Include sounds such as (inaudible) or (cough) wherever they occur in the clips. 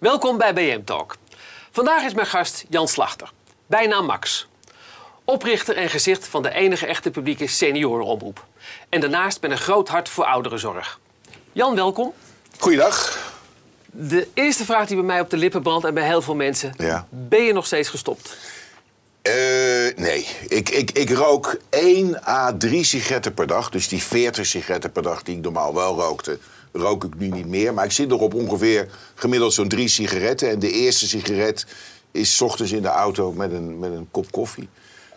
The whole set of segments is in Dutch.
Welkom bij BM Talk. Vandaag is mijn gast Jan Slachter, bijna Max. Oprichter en gezicht van de enige echte publieke seniorenomroep. En daarnaast met een groot hart voor ouderenzorg. Jan, welkom. Goeiedag. De eerste vraag die bij mij op de lippen brandt en bij heel veel mensen. Ja. Ben je nog steeds gestopt? Eh, nee, ik, ik, ik rook 1 à 3 sigaretten per dag. Dus die 40 sigaretten per dag die ik normaal wel rookte, rook ik nu niet meer. Maar ik zit nog op ongeveer gemiddeld zo'n drie sigaretten. En de eerste sigaret is 's ochtends in de auto met een, met een kop koffie.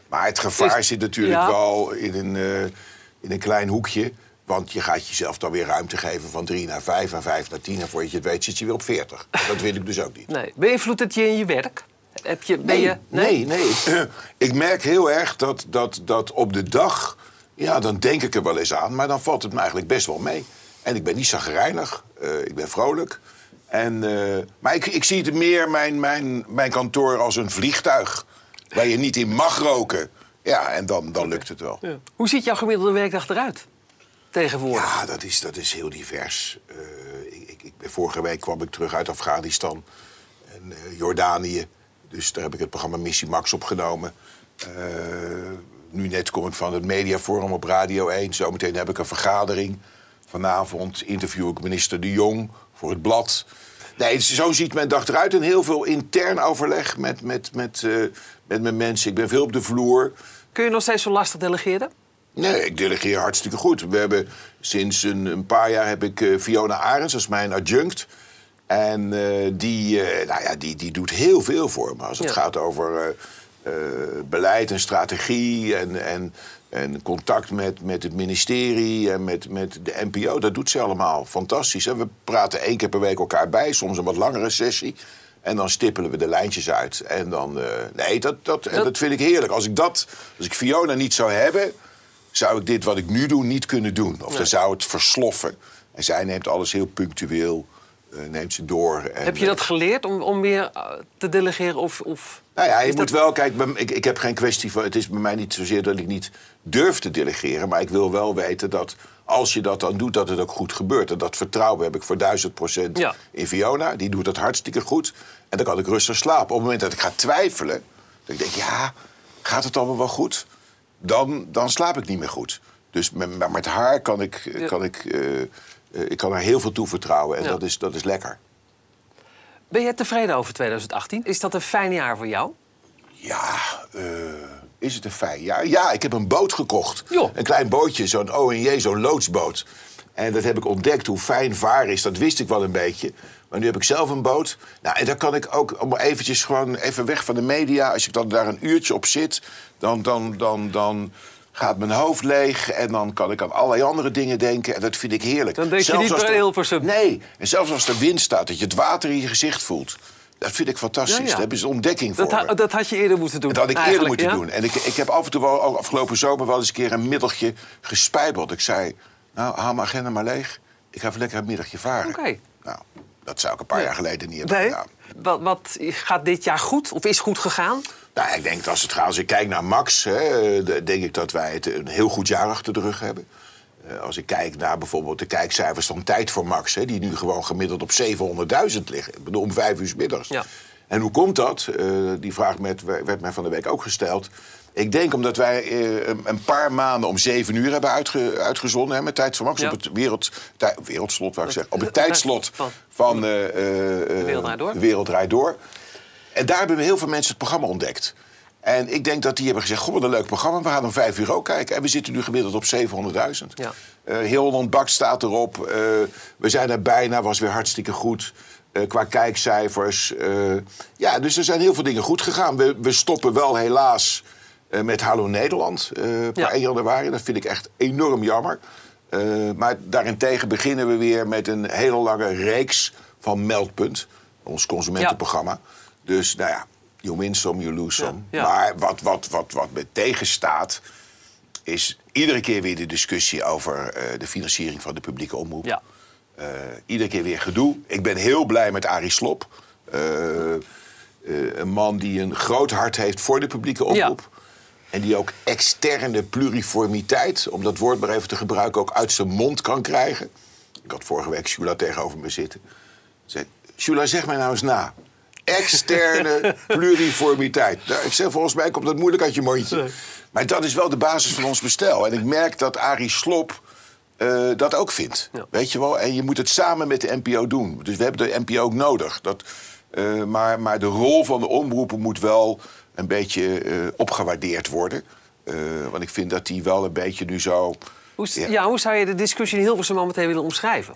Maar het gevaar Is- zit natuurlijk ja. wel in een, eh, in een klein hoekje. Want je gaat jezelf dan weer ruimte geven van 3 naar 5 en 5 naar 10. En voor je het weet zit je weer op 40. Dat wil ik dus ook niet. Nee. Beïnvloedt het je in je werk? Heb je, ben Nee, je, nee, nee. Ik merk heel erg dat, dat, dat op de dag... Ja, dan denk ik er wel eens aan, maar dan valt het me eigenlijk best wel mee. En ik ben niet zagrijnig, eh, ik ben vrolijk. En, eh, maar ik, ik zie het meer, mijn, mijn, mijn kantoor, als een vliegtuig... waar je niet in mag roken. Ja, en dan, dan lukt het wel. Ja. Hoe ziet jouw gemiddelde werkdag eruit? Tegenwoordig. Ja, dat is, dat is heel divers. Eh, ik, ik, vorige week kwam ik terug uit Afghanistan en Jordanië. Dus daar heb ik het programma Missie Max opgenomen. Nu net kom ik van het mediaforum op Radio 1. Zometeen heb ik een vergadering. Vanavond interview ik minister De Jong voor het blad. Nee, zo ziet mijn dag eruit. En heel veel intern overleg met, met, met, eh, met mijn mensen. Ik ben veel op de vloer. Kun je nog steeds zo lastig delegeren? Nee, ik delegeer hartstikke goed. We hebben sinds een, een paar jaar heb ik eh, Fiona Arends, is mijn adjunct. En eh, die, nou ja, die, die doet heel veel voor me. Als het Ja. gaat over beleid en strategie en, en, en contact met, met het ministerie en met, met de NPO. Dat doet ze allemaal fantastisch. En we praten één keer per week elkaar bij, soms een wat langere sessie. En dan stippelen we de lijntjes uit. En dan, eh, nee, dat, dat, en Dat- dat vind ik heerlijk. Als ik, dat, als ik Fiona niet zou hebben, zou ik dit wat ik nu doe niet kunnen doen. Of dan zou het versloffen. En zij neemt alles heel punctueel, neemt ze door. En, Heb je dat geleerd om, om meer eh, te delegeren? Of, of... nou ja, je moet dat- wel, kijk, bij- ik, ik heb geen kwestie van. Het is bij mij niet zozeer dat ik niet durf te delegeren. Maar ik wil wel weten dat als je dat dan doet, dat het ook goed gebeurt. En dat vertrouwen heb ik voor duizend procent Ja. in Fiona. Die doet dat hartstikke goed. En dan kan ik rustig slapen. Op het moment dat ik ga twijfelen, dat ik denk, ja, gaat het allemaal wel goed? Dan, dan slaap ik niet meer goed. Dus met, met haar kan ik, Ja. kan ik, eh, eh, ik kan haar heel veel toevertrouwen. En Ja. dat, is, dat is lekker. Ben je tevreden over 2018? Is dat een fijn jaar voor jou? Ja, eh, is het een fijn jaar? Ja, ik heb een boot gekocht. Een klein bootje, zo'n ONJ, zo'n loodsboot. En dat heb ik ontdekt, hoe fijn varen is. Dat wist ik wel een beetje. Maar nu heb ik zelf een boot. Nou, en dan kan ik ook allemaal eventjes gewoon even weg van de media. Als ik dan daar een uurtje op zit, dan, dan, dan, dan gaat mijn hoofd leeg. En dan kan ik aan allerlei andere dingen denken. En dat vind ik heerlijk. Dan denk je Zelfs niet als bij er- Hilversum. Nee, en zelfs als er wind staat, dat je het water in je gezicht voelt. Dat vind ik fantastisch. Ja, ja. Daar hebben ze een ontdekking voor Dat, ha- dat had je eerder moeten doen. Dat had ik eerder moeten ja? doen. En ik, ik heb af en toe wel, afgelopen zomer wel eens een keer een middeltje gespijbeld. Ik zei, nou, haal mijn agenda maar leeg. Ik ga even lekker een middagje varen. Oké. Nou, dat zou ik een paar jaar geleden niet hebben Nee? gedaan. Wat, wat gaat dit jaar goed? Of is goed gegaan? Nou, ik denk dat als het gaat, als ik kijk naar Max, hè, de- denk ik dat wij het een heel goed jaar achter de rug hebben. Eh, als ik kijk naar bijvoorbeeld de kijkcijfers van Tijd voor Max, hè, die nu gewoon gemiddeld op 700.000 liggen. Bedoel, om vijf uur 's middags. Ja. En hoe komt dat? Eh, die vraag werd mij van de week ook gesteld. Ik denk omdat wij eh, een- paar maanden om zeven uur hebben uitge- uitgezonden hè, met Tijd voor Max. Ja. Op het wereld, tij- wereldslot, wou ik zeggen. Op het tijdslot van- van eh, eh. De Wereld Draait Door. En daar hebben heel veel mensen het programma ontdekt. En ik denk dat die hebben gezegd: Goh, wat een leuk programma. We gaan om vijf uur ook kijken. En we zitten nu gemiddeld op 700.000. Ja. Eh, heel Holland Bak staat erop. We zijn er bijna, was weer hartstikke goed. Qua kijkcijfers. Ja, dus er zijn heel veel dingen goed gegaan. We, we stoppen wel helaas met Hallo Nederland eh per Ja. 1 januari. Dat vind ik echt enorm jammer. Eh, maar daarentegen beginnen we weer met een hele lange reeks van Meldpunt. Ons consumentenprogramma. Dus nou ja, you win some, you lose some. Ja, ja. Maar wat, wat, wat, wat me tegenstaat, is iedere keer weer de discussie over eh, de financiering van de publieke omroep. Ja. Eh, iedere keer weer gedoe. Ik ben heel blij met Arie Slop. Eh, eh, een man die een groot hart heeft voor de publieke omroep. En die ook externe pluriformiteit, om dat woord maar even te gebruiken, ook uit zijn mond kan krijgen. Ik had vorige week Shula tegenover me zitten. Zei, Jula, zeg mij nou eens na. Externe (laughs) pluriformiteit. Nou, ik zeg, volgens mij komt dat moeilijk uit je mondje. Maar dat is wel de basis van ons bestel. En ik merk dat Arie Slop eh, dat ook vindt. Ja. Weet je wel? En je moet het samen met de NPO doen. Dus we hebben de NPO ook nodig. Dat, eh, maar, maar de rol van de omroepen moet wel een beetje eh, opgewaardeerd worden. Eh, want ik vind dat die wel een beetje nu zo... Hoe, Ja. ja. hoe zou je de discussie in Hilversum meteen willen omschrijven?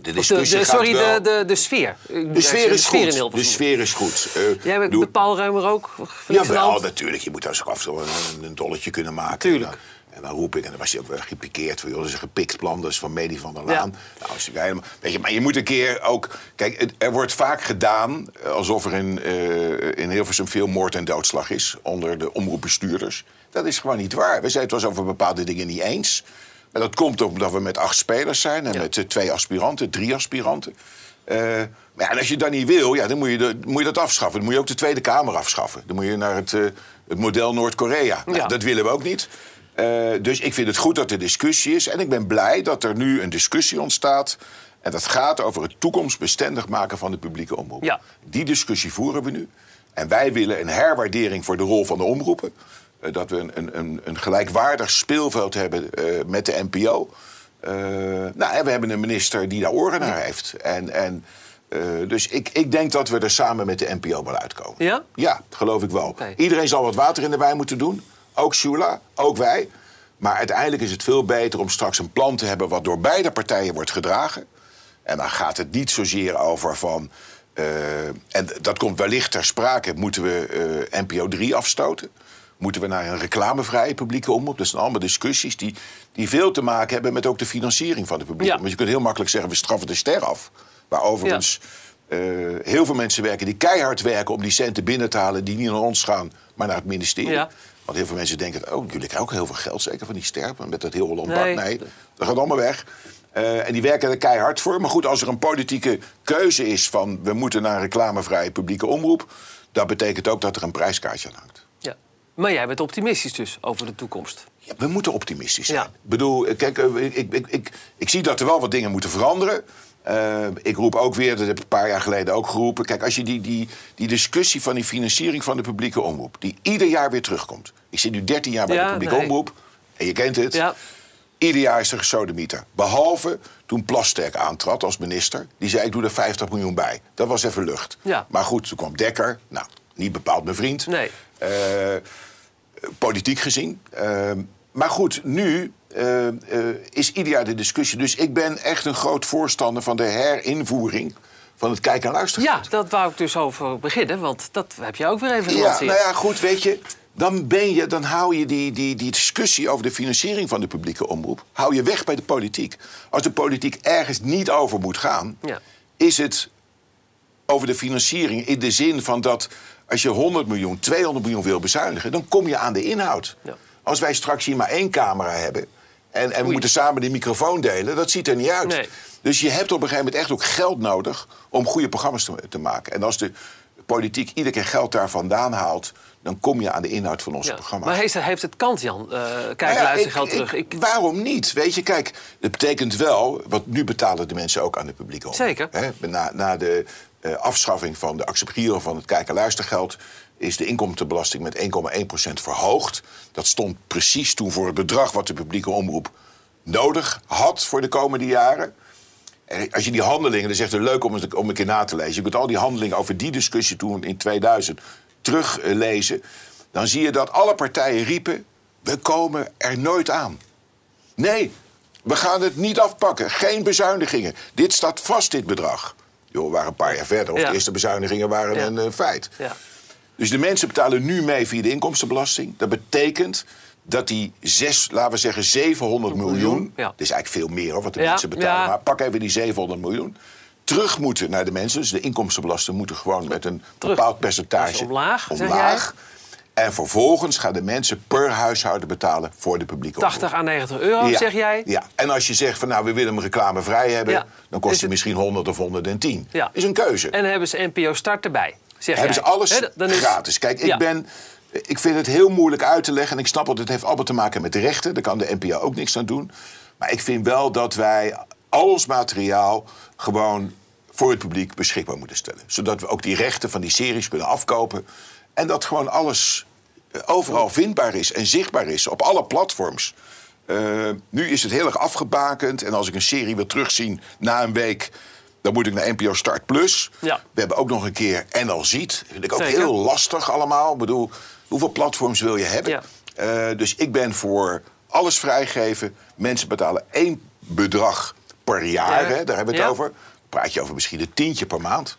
De discussie de- sorry, wel- de, de, de sfeer. De sfeer is sfeer goed. De sfeer is goed. Eh, Jij bent doe- de paalruimer ook? Jawel, hand? natuurlijk. Je moet daar ook af en toe een, een dolletje kunnen maken. Tuurlijk. En dan, roep ik, en dan was hij ook wel gepikeerd. Van, joh, dat is een gepikt plan, van Medi van der Laan. Nou, is helemaal, weet je, maar je moet een keer ook... Kijk, het- er wordt vaak gedaan eh, alsof er in, eh in Hilversum veel moord en doodslag is... onder de omroepbestuurders. Dat is gewoon niet waar. We zijn het wel over bepaalde dingen niet eens. Maar dat komt omdat we met acht spelers zijn... en Ja. met eh, twee aspiranten, drie aspiranten. Maar ja, en als je dat niet wil, ja, dan moet je, de- moet je dat afschaffen. Dan moet je ook de Tweede Kamer afschaffen. Dan moet je naar het, het model Noord-Korea. Nou. Dat willen we ook niet. Eh, dus ik vind het goed dat er discussie is. En ik ben blij dat er nu een discussie ontstaat. En dat gaat over het toekomstbestendig maken van de publieke omroep. Ja. Die discussie voeren we nu. En wij willen een herwaardering voor de rol van de omroepen. Eh, dat we een, een, een, gelijkwaardig speelveld hebben eh, met de NPO. Nou, en we hebben een minister die daar oren naar heeft. En, en, dus ik, ik denk dat we er samen met de NPO wel uitkomen. Ja? Ja, geloof ik wel. Iedereen zal wat water in de wijn moeten doen. Ook Shula, ook wij. Maar uiteindelijk is het veel beter om straks een plan te hebben... wat door beide partijen wordt gedragen. En dan gaat het niet zozeer over van... eh, en dat komt wellicht ter sprake. Moeten we eh, NPO 3 afstoten? Moeten we naar een reclamevrije publieke omroep? Dat zijn allemaal discussies die, die veel te maken hebben... met ook de financiering van de Ja. omroep. Want je kunt heel makkelijk zeggen, we straffen de ster af. Maar overigens... eh, heel veel mensen werken die keihard werken om die centen binnen te halen... die niet naar ons gaan, maar naar het ministerie. Ja. Want heel veel mensen denken, oh, jullie krijgen ook heel veel geld, zeker van die sterpen. Met dat heel Holland Nee. Nee, dat gaat allemaal weg. Eh, en die werken er keihard voor. Maar goed, als er een politieke keuze is van... we moeten naar een reclamevrije publieke omroep... dat betekent ook dat er een prijskaartje aan hangt. Ja. Maar jij bent optimistisch dus over de toekomst. Ja, we moeten optimistisch zijn. Ja. Ik bedoel, eh, kijk, eh, ik, ik, ik, ik zie dat er wel wat dingen moeten veranderen. Eh, ik roep ook weer, dat heb ik een paar jaar geleden ook geroepen... kijk, als je die, die, die discussie van die financiering van de publieke omroep... die ieder jaar weer terugkomt. Ik zit nu 13 jaar bij Ja, de publieke nee. omroep. En je kent het. Ja. Ieder jaar is er gesodemieter. Behalve toen Plasterk aantrad als minister. Die zei, ik doe er 50 miljoen bij. Dat was even lucht. Ja. Maar goed, toen kwam Dekker. Nou, niet bepaald mijn vriend. Nee. Eh, politiek gezien. Eh, maar goed, nu eh, eh, is ieder jaar de discussie. Dus ik ben echt een groot voorstander van de herinvoering van het kijk- en Ja, luistergeld. dat wou ik dus over beginnen, want dat heb je ook weer even Ja, gelanceerd. nou ja, goed, weet je. Dan, ben je, dan hou je die, die, die discussie over de financiering van de publieke omroep... hou je weg bij de politiek. Als de politiek ergens niet over moet gaan... Ja. is het over de financiering in de zin van dat... als je 100 miljoen, 200 miljoen wil bezuinigen... dan kom je aan de inhoud. Ja. Als wij straks hier maar één camera hebben... en, en we moeten samen die microfoon delen, dat ziet er niet uit. Nee. Dus je hebt op een gegeven moment echt ook geld nodig... om goede programma's te, te maken. En als de politiek iedere keer geld daar vandaan haalt... dan kom je aan de inhoud van onze Ja. programma's. Maar heeft, heeft het kant, Jan? Eh kijk, Nou ja, luister ik- geld ik- terug. Ik, Waarom niet? Weet je, kijk, dat betekent wel... want nu betalen de mensen ook aan de publieke omroep. Zeker. Na, na de eh, afschaffing van de accepteren van het kijk- en luistergeld... is de inkomstenbelasting met 1,1% verhoogd. Dat stond precies toen voor het bedrag wat de publieke omroep nodig had voor de komende jaren. En als je die handelingen, dat is echt leuk om, het- om een keer na te lezen. Je kunt al die handelingen over die discussie toen in 2000 teruglezen. Dan zie je dat alle partijen riepen: we komen er nooit aan. Nee, we gaan het niet afpakken. Geen bezuinigingen. Dit staat vast, dit bedrag. Joh, we waren een paar jaar verder. Of Ja. de eerste bezuinigingen waren Ja. een eh, feit. ja. Dus de mensen betalen nu mee via de inkomstenbelasting. Dat betekent dat die zes, laten we zeggen 700 miljoen... dat is eigenlijk veel meer hoor, wat de mensen betalen. Maar pak even die 700 miljoen. Terug moeten naar de mensen. Dus de inkomstenbelasting moeten gewoon met een Terug. bepaald percentage Dus omlaag, omlaag. En vervolgens gaan de mensen per huishouden betalen voor de publieke 80 omroep. à 90 euro, Ja, zeg jij? Ja, en als je zegt van nou, we willen hem reclamevrij hebben... Ja. dan kost het het- misschien 100 of 110. Ja. Is een keuze. En dan hebben ze NPO Start erbij, zeg Hebben ze jij. alles Hè, dan is- gratis. Kijk, ik, ben, ik vind het heel moeilijk uit te leggen. En ik snap dat het heeft allemaal te maken met de rechten. Daar kan de NPO ook niks aan doen. Maar ik vind wel dat wij al ons materiaal gewoon voor het publiek beschikbaar moeten stellen. Zodat we ook die rechten van die series kunnen afkopen. En dat gewoon alles eh, overal vindbaar is en zichtbaar is op alle platforms. Uh, nu is het heel erg afgebakend. En als ik een serie wil terugzien na een week, dan moet ik naar NPO Start Plus. Ja. We hebben ook nog een keer NL Ziet. Dat vind ik ook heel lastig allemaal. Ik bedoel, hoeveel platforms wil je hebben? Ja. Uh, dus ik ben voor alles vrijgeven. Mensen betalen één bedrag per jaar, Ja. hè, daar hebben we het Ja. over. Praat je over misschien een tientje per maand.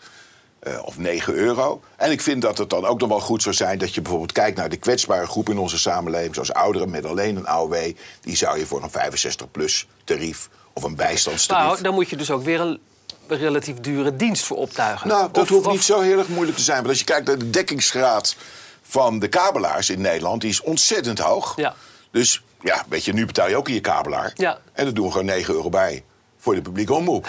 eh, of 9 euro. En ik vind dat het dan ook nog wel goed zou zijn dat je bijvoorbeeld kijkt naar de kwetsbare groep in onze samenleving, zoals ouderen met alleen een AOW. Die zou je voor een 65-plus tarief of een bijstandstarief. Nou, dan moet je dus ook weer een relatief dure dienst voor optuigen. Nou, dat Of- hoeft of- niet zo heel erg moeilijk te zijn. Want als je kijkt naar de dekkingsgraad van de kabelaars in Nederland, die is ontzettend hoog. Ja. Dus ja, weet je, nu betaal je ook in je kabelaar. Ja. En dan doen we gewoon 9 euro bij voor de publieke omroep.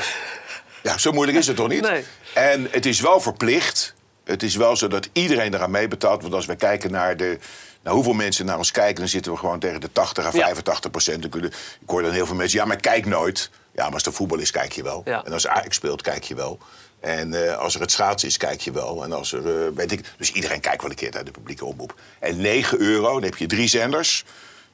Ja, zo moeilijk is het toch niet? Nee. En het is wel verplicht. Het is wel zo dat iedereen eraan meebetaalt. Want als we kijken naar, de, naar hoeveel mensen naar ons kijken... dan zitten we gewoon tegen de 80 à Ja. 85 procent. Dan kunnen- Ik hoor dan heel veel mensen... ja, maar kijk nooit. Ja, maar als er voetbal is, kijk je wel. Ja. En als Ajax speelt, kijk je wel. En eh, als er het schaatsen is, kijk je wel. En als er, eh, weet ik... Dus iedereen kijkt wel een keer naar de publieke omroep. En 9 euro, dan heb je drie zenders.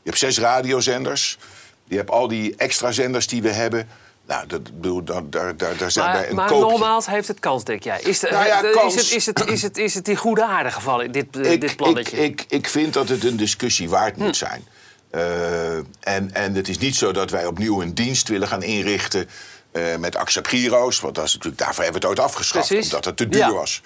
Je hebt zes radiozenders. Je hebt al die extra zenders die we hebben... Nou, dat, bedoel, daar, daar, daar, zijn wij Maar, een maar koopje. nogmaals, heeft het kans, denk jij? Is, de, Nou ja, de- kans. is, het, is, het, is, het, is het in goede aarde gevallen, dit, eh, ik, dit plannetje? Ik, ik, ik vind dat het een discussie waard Hm. moet zijn. Eh, en, en het is niet zo dat wij opnieuw een dienst willen gaan inrichten eh, met Accept Giro's. Want dat is natuurlijk, daarvoor hebben we het ooit afgeschaft, Precies. omdat het te duur Ja. was.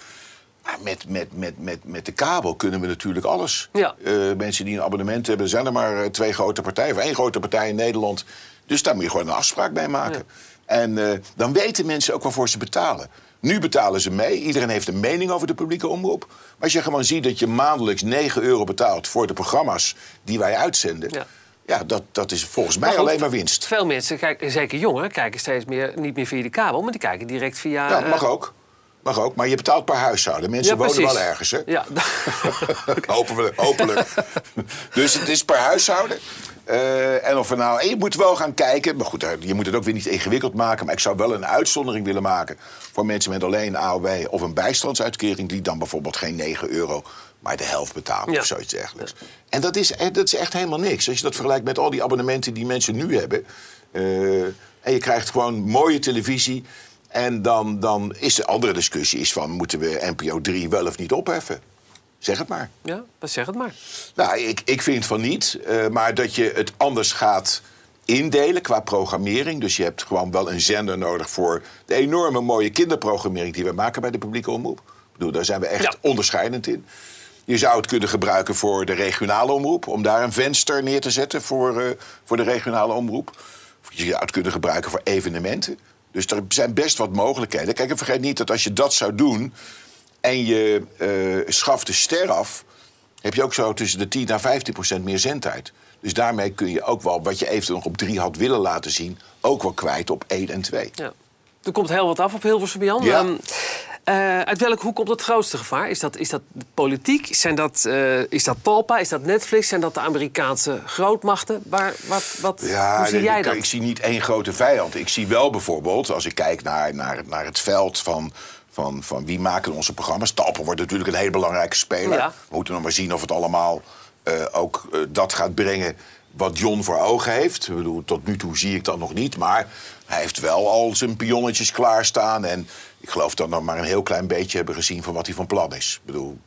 Maar met, met, met, met, met de kabel kunnen we natuurlijk alles. Ja. Mensen die een abonnement hebben, zijn er maar twee grote partijen, of één grote partij in Nederland. Dus daar moet je gewoon een afspraak mee maken. En eh, dan weten mensen ook waarvoor ze betalen. Nu betalen ze mee. Iedereen heeft een mening over de publieke omroep. Maar als je gewoon ziet dat je maandelijks 9 euro betaalt voor de programma's die wij uitzenden. Ja. Ja, dat, dat is volgens mij Maar goed, alleen maar winst. Veel mensen, kijken, zeker jongeren, kijken steeds meer, niet meer via de kabel... maar die kijken direct via... Ja, eh, mag ook. Mag ook. Maar je betaalt per huishouden. Mensen ja, wonen precies. wel ergens, hè? Ja, (laughs) Hopen we, hopelijk. (laughs) dus het is per huishouden. Eh, en of we nou, en je moet wel gaan kijken. Maar goed, je moet het ook weer niet ingewikkeld maken. Maar ik zou wel een uitzondering willen maken voor mensen met alleen een AOW of een bijstandsuitkering. Die dan bijvoorbeeld geen 9 euro, maar de helft betalen Ja. of zoiets dergelijks. En dat is, eh, dat is echt helemaal niks. Als je dat vergelijkt met al die abonnementen die mensen nu hebben. eh, en je krijgt gewoon mooie televisie. En dan, dan is de andere discussie is van moeten we NPO 3 wel of niet opheffen? Zeg het maar. ja, zeg het maar. Nou, ik, ik vind van niet. eh, maar dat je het anders gaat indelen qua programmering. Dus je hebt gewoon wel een zender nodig voor de enorme mooie kinderprogrammering die we maken bij de publieke omroep. Ik bedoel, daar zijn we echt Ja. onderscheidend in. Je zou het kunnen gebruiken voor de regionale omroep, om daar een venster neer te zetten voor, eh, voor de regionale omroep. Je zou het kunnen gebruiken voor evenementen. Dus er zijn best wat mogelijkheden. Kijk, en vergeet niet dat als je dat zou doen en je eh, schaft de ster af, heb je ook zo tussen de 10 naar 15 procent meer zendtijd. Dus daarmee kun je ook wel wat je eventueel nog op 3 had willen laten zien, ook wel kwijt op 1 en 2. Ja. Er komt heel wat af op Hilversum Jan. Ja. Ehm, eh, uit welk hoek komt het grootste gevaar? Is dat, is dat politiek? Zijn dat, eh, is dat Talpa? Is dat Netflix? Zijn dat de Amerikaanse grootmachten? Waar, wat, wat, hoe zie nee, jij ik, dat? ik zie niet één grote vijand. Ik zie wel bijvoorbeeld, als ik kijk naar, naar, naar het veld van, van, van wie maken onze programma's. Talpen wordt natuurlijk een hele belangrijke speler. Ja. We moeten nog maar zien of het allemaal eh, ook dat gaat brengen wat John voor ogen heeft. Ik bedoel, tot nu toe zie ik dat nog niet. Maar hij heeft wel al zijn pionnetjes klaarstaan. En ik geloof dat we nog maar een heel klein beetje hebben gezien van wat hij van plan is. Ik bedoel,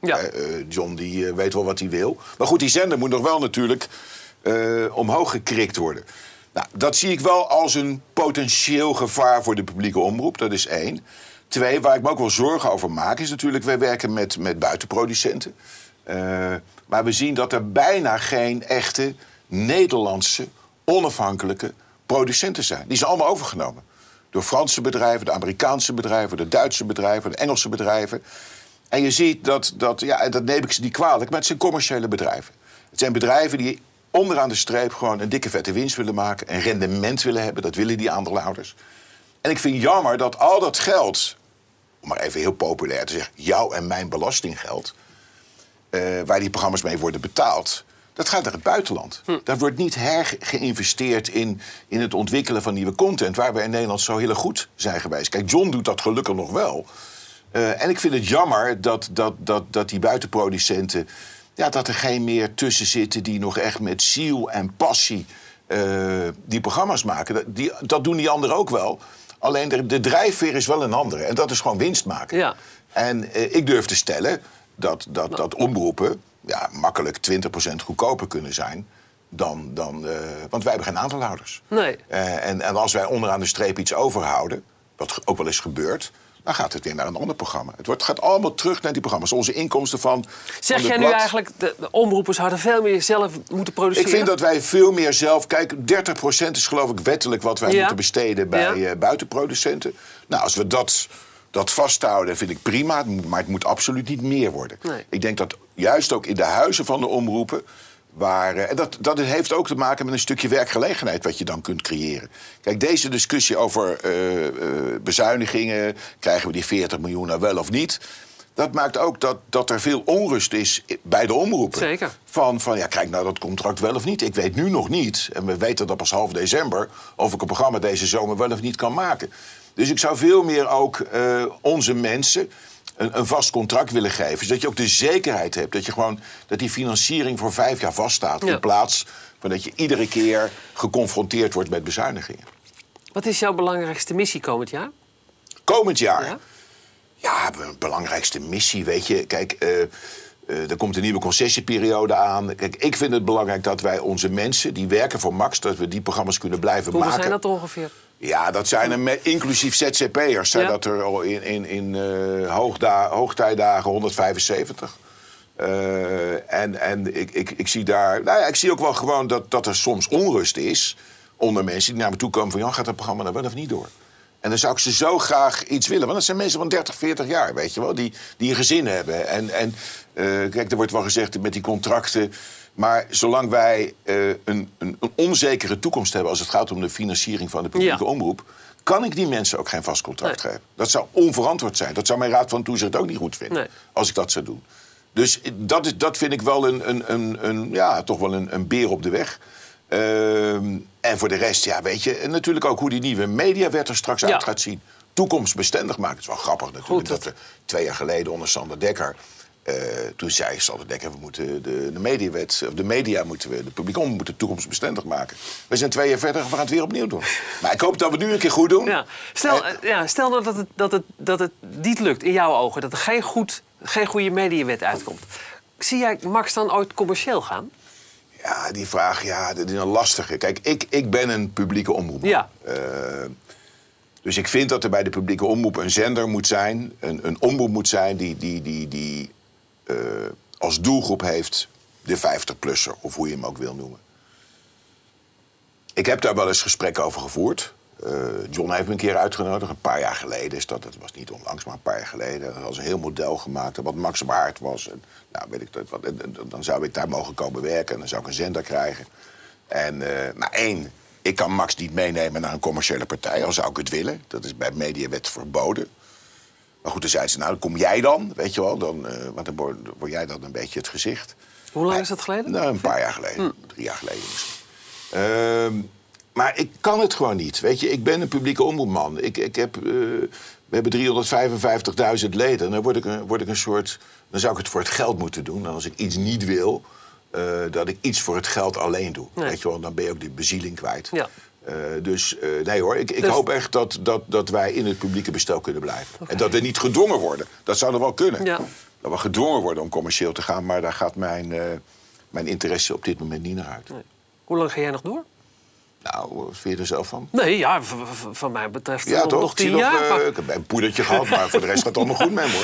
Ja. eh, eh, John die eh, weet wel wat hij wil. Maar goed, die zender moet nog wel natuurlijk omhoog gekrikt worden. Nou, dat zie ik wel als een potentieel gevaar voor de publieke omroep. Dat is één. Twee, waar ik me ook wel zorgen over maak, is natuurlijk... wij werken met, met buitenproducenten. Maar we zien dat er bijna geen echte Nederlandse, onafhankelijke producenten zijn. Die zijn allemaal overgenomen. Door Franse bedrijven, de Amerikaanse bedrijven, de Duitse bedrijven, de Engelse bedrijven. En je ziet dat, dat ja, dat neem ik ze niet kwalijk, maar het zijn commerciële bedrijven. Het zijn bedrijven die onderaan de streep gewoon een dikke vette winst willen maken, een rendement willen hebben, dat willen die aandeelhouders. En ik vind jammer dat al dat geld, om maar even heel populair te zeggen, jouw en mijn belastinggeld, eh, waar die programma's mee worden betaald, Dat gaat naar het buitenland. Hm. Daar wordt niet hergeïnvesteerd in, in het ontwikkelen van nieuwe content... waar we in Nederland zo heel goed zijn geweest. Kijk, John doet dat gelukkig nog wel. Eh, en ik vind het jammer dat, dat, dat, dat die buitenproducenten... Ja, dat er geen meer tussen zitten die nog echt met ziel en passie... eh, die programma's maken. Dat, die, dat doen die anderen ook wel. Alleen de, de drijfveer is wel een andere. En dat is gewoon winst maken. Ja. En eh, ik durf te stellen dat, dat, dat omroepen ja, makkelijk 20% goedkoper kunnen zijn. Dan, dan, eh, want wij hebben geen aandeelhouders. Nee. Eh, en, en als wij onderaan de streep iets overhouden, wat ook wel eens gebeurt, dan gaat het weer naar een ander programma. Het wordt, gaat allemaal terug naar die programma's. Onze inkomsten van. Zeg van jij nu eigenlijk, de, de omroepers hadden veel meer zelf moeten produceren? Ik vind dat wij veel meer zelf. Kijk, 30% is geloof ik wettelijk wat wij Ja. moeten besteden bij Ja. eh, buitenproducenten. Nou, als we dat, dat vasthouden, vind ik prima. Maar het moet absoluut niet meer worden. Nee. Ik denk dat juist ook in de huizen van de omroepen. Waar, eh, en dat, dat heeft ook te maken met een stukje werkgelegenheid wat je dan kunt creëren. Kijk, deze discussie over eh, eh, bezuinigingen, krijgen we die 40 miljoen nou wel of niet? Dat maakt ook dat, dat er veel onrust is bij de omroepen. Zeker. Van, van, ja, krijg nou dat contract wel of niet. Ik weet nu nog niet, en we weten dat pas half december... of ik een programma deze zomer wel of niet kan maken. Dus ik zou veel meer ook onze mensen een, een vast contract willen geven. Zodat je ook de zekerheid hebt dat, je gewoon, dat die financiering voor vijf jaar vaststaat... Ja. in plaats van dat je iedere keer geconfronteerd wordt met bezuinigingen. Wat is jouw belangrijkste missie komend jaar? Komend jaar... Ja? Ja, be- belangrijkste missie, weet je. Kijk, eh, er komt een nieuwe concessieperiode aan. Kijk, ik vind het belangrijk dat wij onze mensen die werken voor Max... dat we die programma's kunnen blijven Hoeveel maken. zijn dat ongeveer? Ja, dat zijn er met, inclusief ZZP'ers. Zijn Ja. dat er in, in, in eh, hoogda, hoogtijdagen 175. Eh, en en ik, ik, ik zie daar... Nou ja, ik zie ook wel gewoon dat, dat er soms onrust is... onder mensen die naar me toe komen van... Jan, gaat het programma nou wel of niet door? En dan zou ik ze zo graag iets willen. Want dat zijn mensen van 30, 40 jaar, weet je wel. Die, die een gezin hebben. En, en eh, kijk, er wordt wel gezegd met die contracten... Maar zolang wij eh, een, een, een onzekere toekomst hebben... als het gaat om de financiering van de publieke Ja. omroep... kan ik die mensen ook geen vast contract Nee. geven. Dat zou onverantwoord zijn. Dat zou mijn raad van toezicht ook niet goed vinden. Nee. Als ik dat zou doen. Dus dat, is, dat vind ik wel een, een, een, een, ja, toch wel een, een beer op de weg. Ehm, en voor de rest, ja, weet je... En natuurlijk ook hoe die nieuwe mediawet er straks Ja. uit gaat zien. Toekomstbestendig maken. Het is wel grappig natuurlijk Goed, dat we twee jaar geleden onder Sander Dekker... eh, toen zei Sander Dekker, we moeten de, de mediawet, of de media moeten we, de publiek om moeten toekomstbestendig maken. We zijn twee jaar verder en we gaan het weer opnieuw doen. Maar ik hoop dat we het nu een keer goed doen. Ja. Stel, eh, ja, stel nou dat, het, dat, het, dat het niet lukt in jouw ogen, dat er geen, goed, geen goede mediawet uitkomt. Zie jij Max dan ooit commercieel gaan? Ja, die vraag, ja, dat is een lastige. Kijk, ik, ik ben een publieke omroep. Ja. Eh, dus ik vind dat er bij de publieke omroep een zender moet zijn, een, een omroep moet zijn die, die, die, die eh, als doelgroep heeft de 50-plusser, of hoe je hem ook wil noemen. Ik heb daar wel eens gesprekken over gevoerd. Eh, John heeft me een keer uitgenodigd, een paar jaar geleden is dat. Dat was niet onlangs, maar een paar jaar geleden. Er was een heel model gemaakt wat Max waard was. En, nou, weet ik dat, dan zou ik daar mogen komen werken en dan zou ik een zender krijgen. En, maar één, ik kan Max niet meenemen naar een commerciële partij, al zou ik het willen. Dat is bij Mediawet verboden. Maar goed, dan zei ze, nou, dan kom jij dan, weet je wel. Dan, eh, want dan word, word jij dan een beetje het gezicht. Hoe lang is dat geleden? Nou, een paar jaar geleden. Drie jaar geleden misschien. Ehm, maar ik kan het gewoon niet. Weet je, ik ben een publieke omroepman. Ik, ik heb, eh, we hebben 355.000 leden. En dan word ik, een, word ik een soort... Dan zou ik het voor het geld moeten doen. En als ik iets niet wil, eh, dat ik iets voor het geld alleen doe. Nee. Weet je wel, dan ben je ook die bezieling kwijt. Ja. Eh, dus eh, nee hoor, ik, ik Dus- hoop echt dat, dat, dat wij in het publieke bestel kunnen blijven. En dat we niet gedwongen worden. Dat zou er wel kunnen. Ja. Dat we gedwongen worden om commercieel te gaan. Maar daar gaat mijn, eh, mijn interesse op dit moment niet naar uit. Nee. Hoe lang ga jij nog door? Nou, wat vind je er zelf van? Nee, ja, van mij betreft Ja, nog, toch? nog tien nog, jaar. eh, maar- ik heb een poedertje gehad, maar voor de rest gaat het allemaal goed met me, hoor.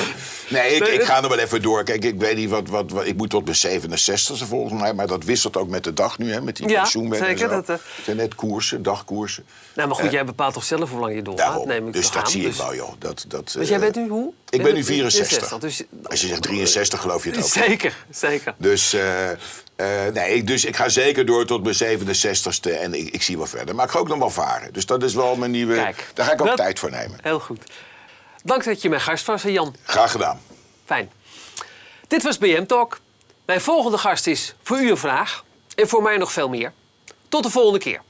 Nee, ik, Nee, ik het- ga er wel even door. Kijk, ik weet niet wat, wat, wat... Ik moet tot mijn 67 volgens mij, maar dat wisselt ook met de dag nu, hè, met die Ja, zeker, dat, eh. Het zijn net koersen, dagkoersen. nou, maar goed, jij bepaalt toch zelf hoe lang je doorgaat, Daarom. neem ik dus dat aan. zie ik Dus- wel, joh. Dat, dat, Dus jij eh, bent nu hoe? Ik ben nu 64. 64, dus, Als je zegt 63, geloof je het ook. Zeker, zeker. Dus, eh, eh, nee, ik- dus ik ga zeker door tot mijn 67ste en ik, ik zie wel verder. Maar ik ga ook nog wel varen. Dus dat is wel mijn nieuwe... Kijk, daar ga ik ook dat- tijd voor nemen. Heel goed. Dank dat je mijn gast was, Jan. Graag gedaan. Fijn. Dit was BM Talk. Mijn volgende gast is voor u een vraag. En voor mij nog veel meer. Tot de volgende keer.